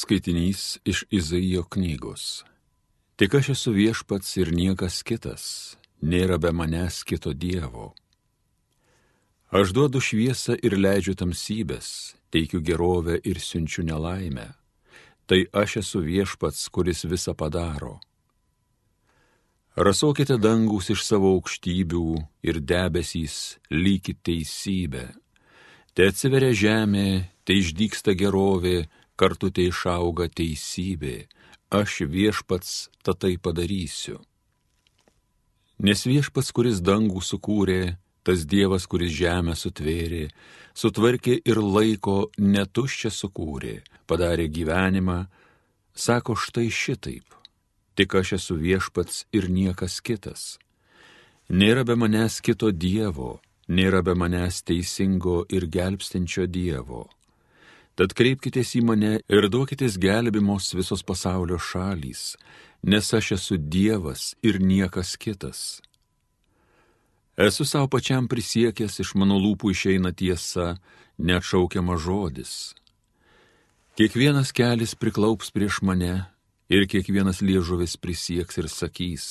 Skaitinys iš Izaijo knygos. Tik aš esu viešpats ir niekas kitas, nėra be manęs kito Dievo. Aš duodu šviesą ir leidžiu tamsybės, teikiu gerovę ir siunčiu nelaimę. Tai aš esu viešpats, kuris visą padaro. Rasokite dangus iš savo aukštybių ir debesys lygit teisybę. Te atsiveria žemė, te išdyksta gerovė, kartu tai išauga teisybė, aš viešpats tą tai padarysiu. Nes viešpats, kuris dangų sukūrė, tas Dievas, kuris žemę sutvėrė, sutvarkė ir laiko netuščia sukūrė, padarė gyvenimą, sako štai šitaip, tik aš esu viešpats ir niekas kitas. Nėra be manęs kito Dievo, nėra be manęs teisingo ir gelbstinčio Dievo. Tad kreipkitės į mane ir duokitės gelbimos visos pasaulio šalys, nes aš esu Dievas ir niekas kitas. Esu savo pačiam prisiekęs, iš mano lūpų išeina tiesa, neatšaukiama žodis. Kiekvienas kelias priklaups prieš mane ir kiekvienas liežuvis prisieks ir sakys,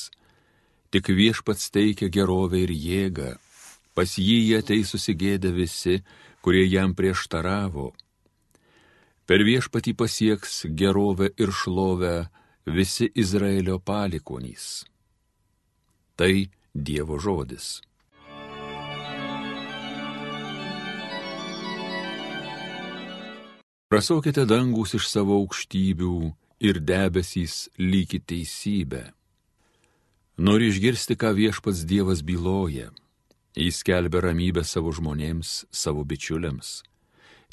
tik viešpats teikia gerovę ir jėgą, pas jį jie ateis susigėdę visi, kurie jam prieštaravo Per viešpatį pasieks gerovę ir šlovę visi Izraelio palikonys. Tai Dievo žodis. Prasokite dangus iš savo aukštybių ir debesys lygį teisybę. Nori išgirsti, ką viešpats Dievas byloja. Jis kelbė ramybę savo žmonėms, savo bičiuliams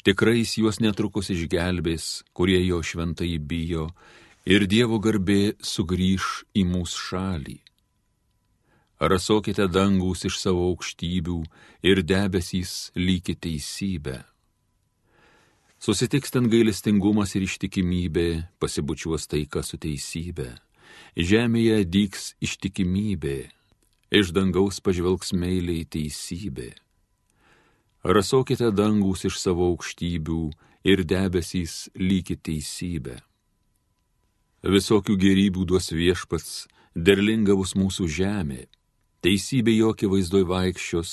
Tikrai jis juos netrukus išgelbės, kurie jo šventai bijo, ir Dievo garbė sugrįž į mūsų šalį. Rasokite dangus iš savo aukštybių ir debesys lygį teisybę. Susitiks ten gailestingumas ir ištikimybė, pasibučiuos taika su teisybė. Žemėje dyks ištikimybė, iš dangaus pažvelgs meiliai teisybė rasokite dangus iš savo aukštybių ir debesys lygį teisybę. Visokių gerybių duos viešpats, derlinga bus mūsų žemė, teisybė jokie vaizdoj vaikščios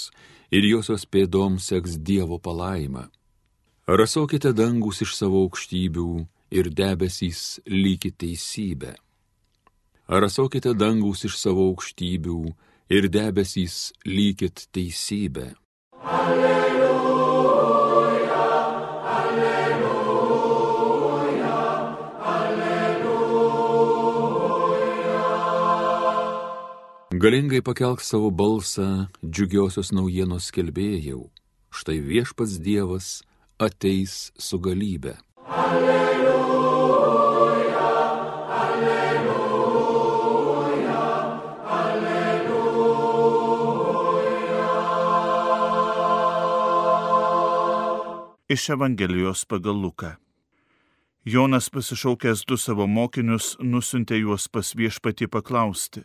ir josios pėdom seks Dievo palaima. Rasokite dangus iš savo aukštybių ir debesys lygį teisybę. Rasokite dangus iš savo aukštybių ir debesys lygit teisybę. Alleluja. Galingai pakelk savo balsą, džiugiosios naujienos skelbėjau. Štai viešpats Dievas ateis su galybė. Alleluja, alleluja, alleluja. Iš Evangelijos pagal Luką. Jonas pasišaukęs du savo mokinius nusintė juos pas viešpatį paklausti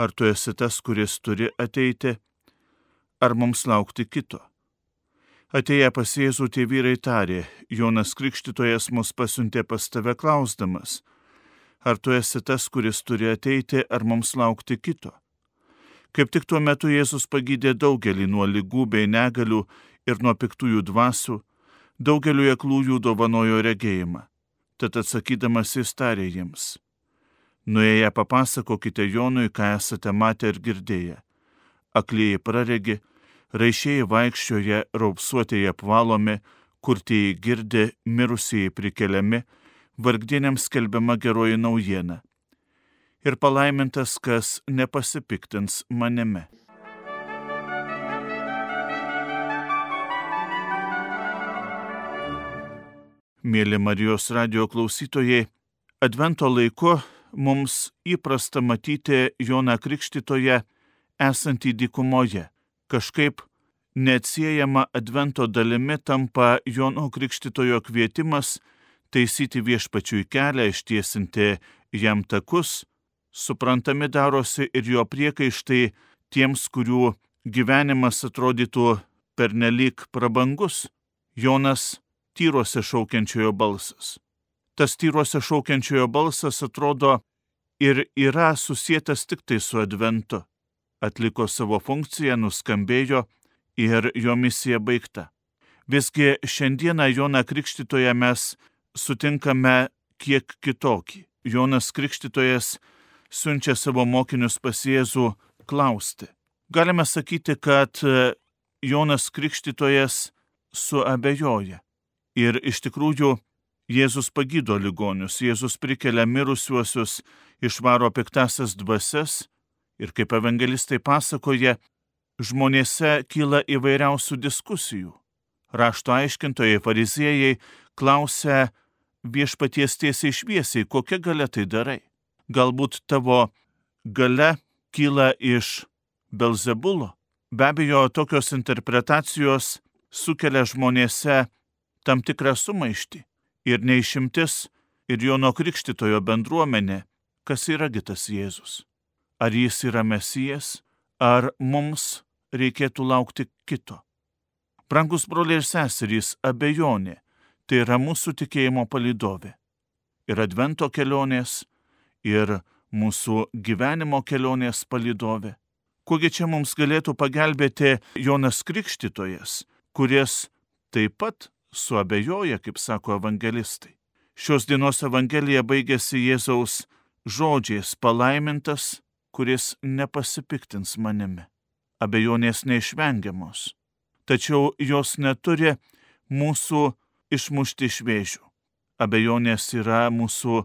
ar tu esi tas, kuris turi ateiti, ar mums laukti kito. Atėję pas Jėzų tie vyrai tarė, Jonas Krikštytojas mus pasiuntė pas tave klausdamas, ar tu esi tas, kuris turi ateiti, ar mums laukti kito. Kaip tik tuo metu Jėzus pagydė daugelį nuo lygų bei negalių ir nuo piktųjų dvasių, daugeliu aklųjų dovanojo regėjimą. Tad atsakydamas jis tarė jiems Nuėję papasakokite Jonui, ką esate matę ir girdėję. Aklieji praregi, raišėjai vaikščioje, raupsuotieji apvalomi, kurtieji girdi, mirusieji prikeliami, vargdieniams skelbiama geroji naujiena. Ir palaimintas, kas nepasipiktins manimi. Mėly Marijos radio klausytojai, Advento laiku mums įprasta matyti Joną Krikštitoje esantį dykumoje. Kažkaip neatsiejama Advento dalimi tampa Jono Krikštitojo kvietimas taisyti viešpačiui kelią, ištiesinti jam takus, suprantami darosi ir jo priekaištai tiems, kurių gyvenimas atrodytų pernelyg prabangus. Jonas tyruose šaukiančiojo balsas. Tas tyruose šaukiančiojo balsas atrodo ir yra susijęs tik tai su adventu. Atliko savo funkciją, nuskambėjo ir jo misija baigta. Visgi šiandieną Joną Krikštytoje mes sutinkame kiek kitokį. Jonas Krikštytojas siunčia savo mokinius pas Jėzų klausti. Galime sakyti, kad Jonas Krikštytojas suabejoja. Ir iš tikrųjų Jėzus pagydo ligonius, Jėzus prikelia mirusiuosius, išvaro piktasias dvasias ir kaip evangelistai pasakoja, žmonėse kyla įvairiausių diskusijų. Rašto aiškintojai, fariziejai klausia viešpaties tiesiai šviesiai, kokia gale tai darai. Galbūt tavo gale kyla iš Belzebulo. Be abejo, tokios interpretacijos sukelia žmonėse tam tikrą sumaištį ir neišimtis ir Jono Krikštitojo bendruomenė, kas yragi tas Jėzus. Ar jis yra Mesijas, ar mums reikėtų laukti kito. Brangus broliai ir seserys, abejonė tai yra mūsų tikėjimo palidovė. Ir advento kelionės, ir mūsų gyvenimo kelionės palidovė. Kogi čia mums galėtų pagelbėti Jonas Krikštytojas, kuris taip pat suabejoja, kaip sako evangelistai. Šios dienos evangelija baigėsi Jėzaus žodžiais palaimintas, kuris nepasipiktins manimi. Abejonės neišvengiamos, tačiau jos neturi mūsų išmušti iš vėžių. Abejonės yra mūsų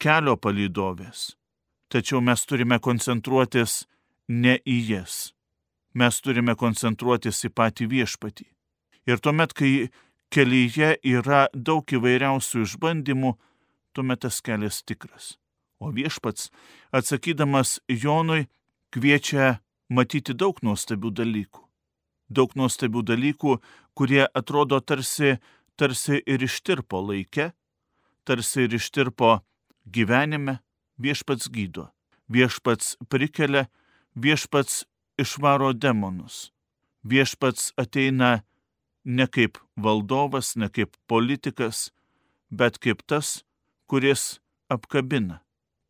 kelio palydovės, tačiau mes turime koncentruotis ne į jas. Mes turime koncentruotis į patį viešpatį. Ir tuomet, kai kelyje yra daug įvairiausių išbandymų, tuomet tas kelias tikras. O viešpats, atsakydamas Jonui, kviečia matyti daug nuostabių dalykų. Daug nuostabių dalykų, kurie atrodo tarsi, tarsi ir ištirpo laike, tarsi ir ištirpo gyvenime, viešpats gydo, viešpats prikelia, viešpats išvaro demonus, viešpats ateina ne kaip valdovas, ne kaip politikas, bet kaip tas, kuris apkabina,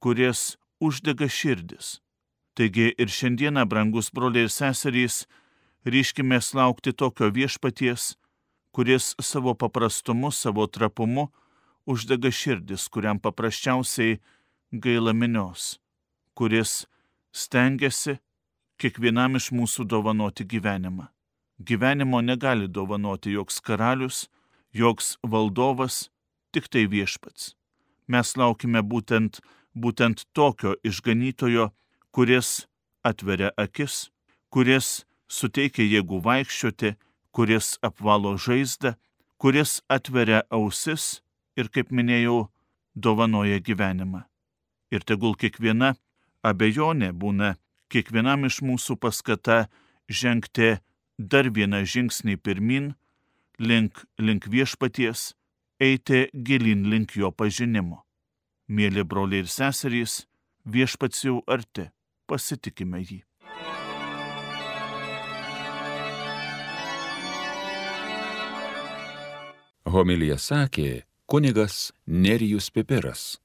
kuris uždega širdis. Taigi ir šiandieną, brangus broliai ir seserys, ryškime laukti tokio viešpaties, kuris savo paprastumu, savo trapumu uždega širdis, kuriam paprasčiausiai gaila minios, kuris stengiasi kiekvienam iš mūsų dovanoti gyvenimą. Gyvenimo negali dovanoti joks karalius, joks valdovas, tik tai viešpats. Mes laukime būtent, būtent tokio išganytojo, kuris atveria akis, kuris suteikia jėgų vaikščioti, kuris apvalo žaizdą, kuris atveria ausis ir, kaip minėjau, dovanoja gyvenimą. Ir tegul kiekviena abejonė būna kiekvienam iš mūsų paskata žengti dar vieną žingsnį pirmin, link, link viešpaties, eiti gilin link jo pažinimo. Mėly broliai ir seserys, viešpats jau arti, pasitikime jį. Homilija sakė kunigas Nerijus Pipiras.